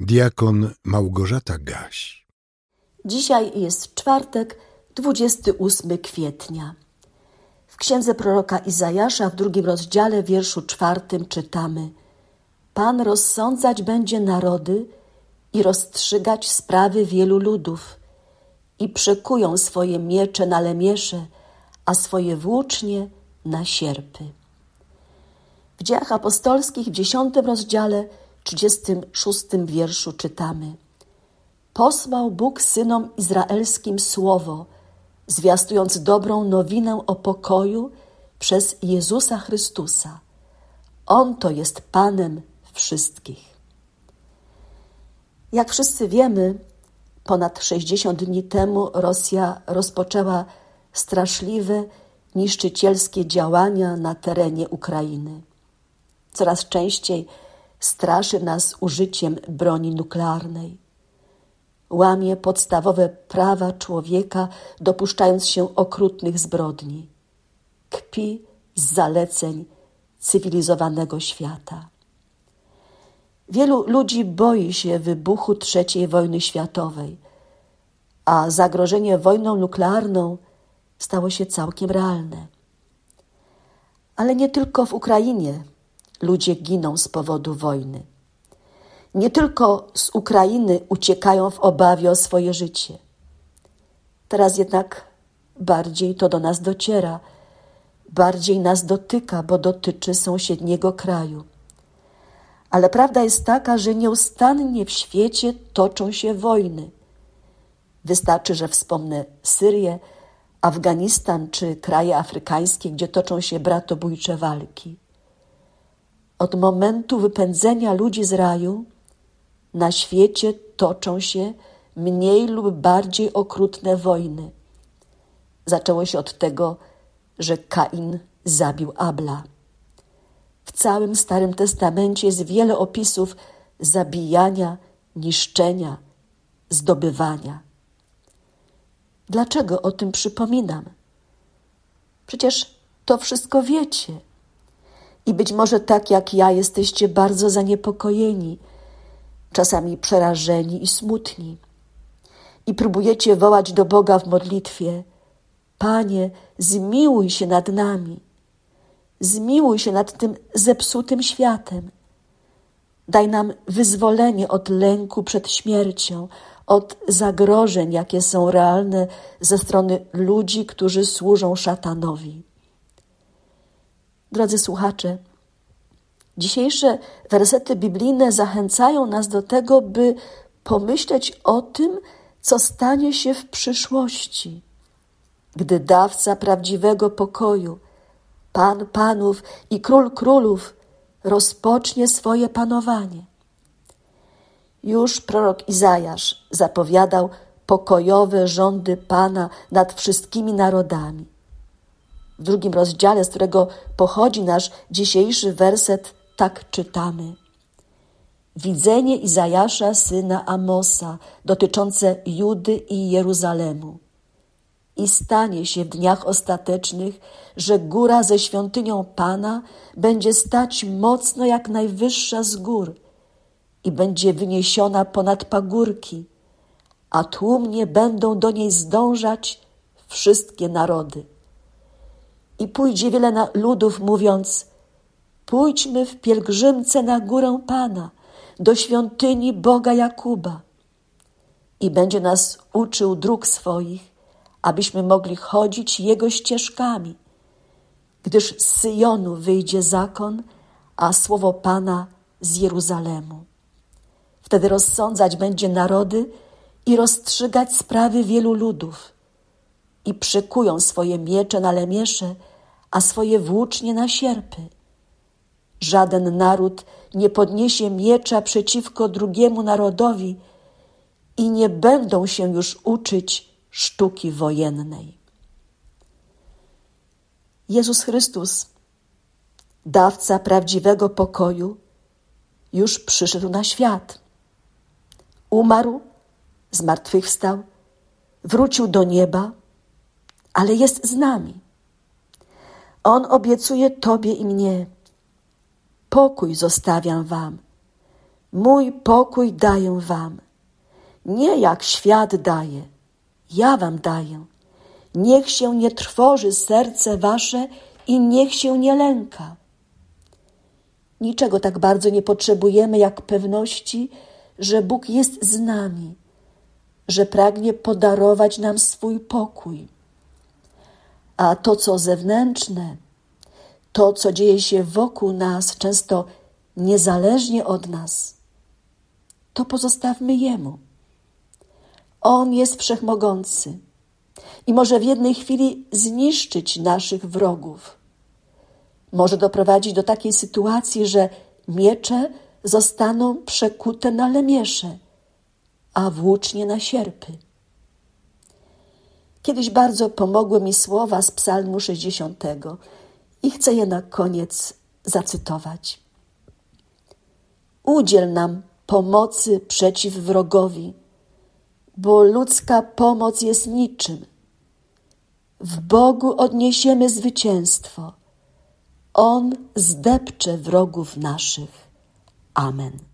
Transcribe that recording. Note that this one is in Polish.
Diakon Małgorzata Gaś. Dzisiaj jest czwartek, 28 kwietnia. W księdze proroka Izajasza w drugim rozdziale, wierszu czwartym czytamy: Pan rozsądzać będzie narody i rozstrzygać sprawy wielu ludów, i przekują swoje miecze na lemiesze, a swoje włócznie na sierpy. W dziejach apostolskich w dziesiątym rozdziale 36 wierszu czytamy: Posłał Bóg synom izraelskim słowo, zwiastując dobrą nowinę o pokoju przez Jezusa Chrystusa. On to jest Panem wszystkich. Jak wszyscy wiemy, ponad 60 dni temu Rosja rozpoczęła straszliwe, niszczycielskie działania na terenie Ukrainy. Coraz częściej straszy nas użyciem broni nuklearnej. Łamie podstawowe prawa człowieka, dopuszczając się okrutnych zbrodni. Kpi z zaleceń cywilizowanego świata. Wielu ludzi boi się wybuchu III wojny światowej, a zagrożenie wojną nuklearną stało się całkiem realne. Ale nie tylko w Ukrainie ludzie giną z powodu wojny. Nie tylko z Ukrainy uciekają w obawie o swoje życie. Teraz jednak bardziej to do nas dociera, bardziej nas dotyka, bo dotyczy sąsiedniego kraju. Ale prawda jest taka, że nieustannie w świecie toczą się wojny. Wystarczy, że wspomnę Syrię, Afganistan czy kraje afrykańskie, gdzie toczą się bratobójcze walki. Od momentu wypędzenia ludzi z raju na świecie toczą się mniej lub bardziej okrutne wojny. Zaczęło się od tego, że Kain zabił Abla. W całym Starym Testamencie jest wiele opisów zabijania, niszczenia, zdobywania. Dlaczego o tym przypominam? Przecież to wszystko wiecie. I być może tak jak ja jesteście bardzo zaniepokojeni, czasami przerażeni i smutni. I próbujecie wołać do Boga w modlitwie: Panie, zmiłuj się nad nami, zmiłuj się nad tym zepsutym światem. Daj nam wyzwolenie od lęku przed śmiercią, od zagrożeń, jakie są realne ze strony ludzi, którzy służą szatanowi. Drodzy słuchacze, dzisiejsze wersety biblijne zachęcają nas do tego, by pomyśleć o tym, co stanie się w przyszłości, gdy dawca prawdziwego pokoju, Pan Panów i Król Królów rozpocznie swoje panowanie. Już prorok Izajasz zapowiadał pokojowe rządy Pana nad wszystkimi narodami. W drugim rozdziale, z którego pochodzi nasz dzisiejszy werset, tak czytamy. Widzenie Izajasza, syna Amosa, dotyczące Judy i Jeruzalemu. I stanie się w dniach ostatecznych, że góra ze świątynią Pana będzie stać mocno jak najwyższa z gór i będzie wyniesiona ponad pagórki, a tłumnie będą do niej zdążać wszystkie narody i pójdzie wiele ludów, mówiąc: Pójdźmy w pielgrzymce na górę Pana, do świątyni Boga Jakuba. I będzie nas uczył dróg swoich, abyśmy mogli chodzić Jego ścieżkami, gdyż z Syjonu wyjdzie zakon, a słowo Pana z Jeruzalemu. Wtedy rozsądzać będzie narody i rozstrzygać sprawy wielu ludów i przykują swoje miecze na lemiesze, a swoje włócznie na sierpy. Żaden naród nie podniesie miecza przeciwko drugiemu narodowi i nie będą się już uczyć sztuki wojennej. Jezus Chrystus, dawca prawdziwego pokoju, już przyszedł na świat. Umarł, zmartwychwstał, wrócił do nieba ale jest z nami. On obiecuje Tobie i mnie: Pokój zostawiam Wam. Mój pokój daję wam. Nie jak świat daje, ja wam daję. Niech się nie trwoży serce wasze i niech się nie lęka. Niczego tak bardzo nie potrzebujemy jak pewności, że Bóg jest z nami, że pragnie podarować nam swój pokój. A to, co zewnętrzne, to, co dzieje się wokół nas, często niezależnie od nas, to pozostawmy Jemu. On jest wszechmogący i może w jednej chwili zniszczyć naszych wrogów. Może doprowadzić do takiej sytuacji, że miecze zostaną przekute na lemiesze, a włócznie na sierpy. Kiedyś bardzo pomogły mi słowa z Psalmu 60 i chcę je na koniec zacytować. Udziel nam pomocy przeciw wrogowi, bo ludzka pomoc jest niczym. W Bogu odniesiemy zwycięstwo. On zdepcze wrogów naszych. Amen.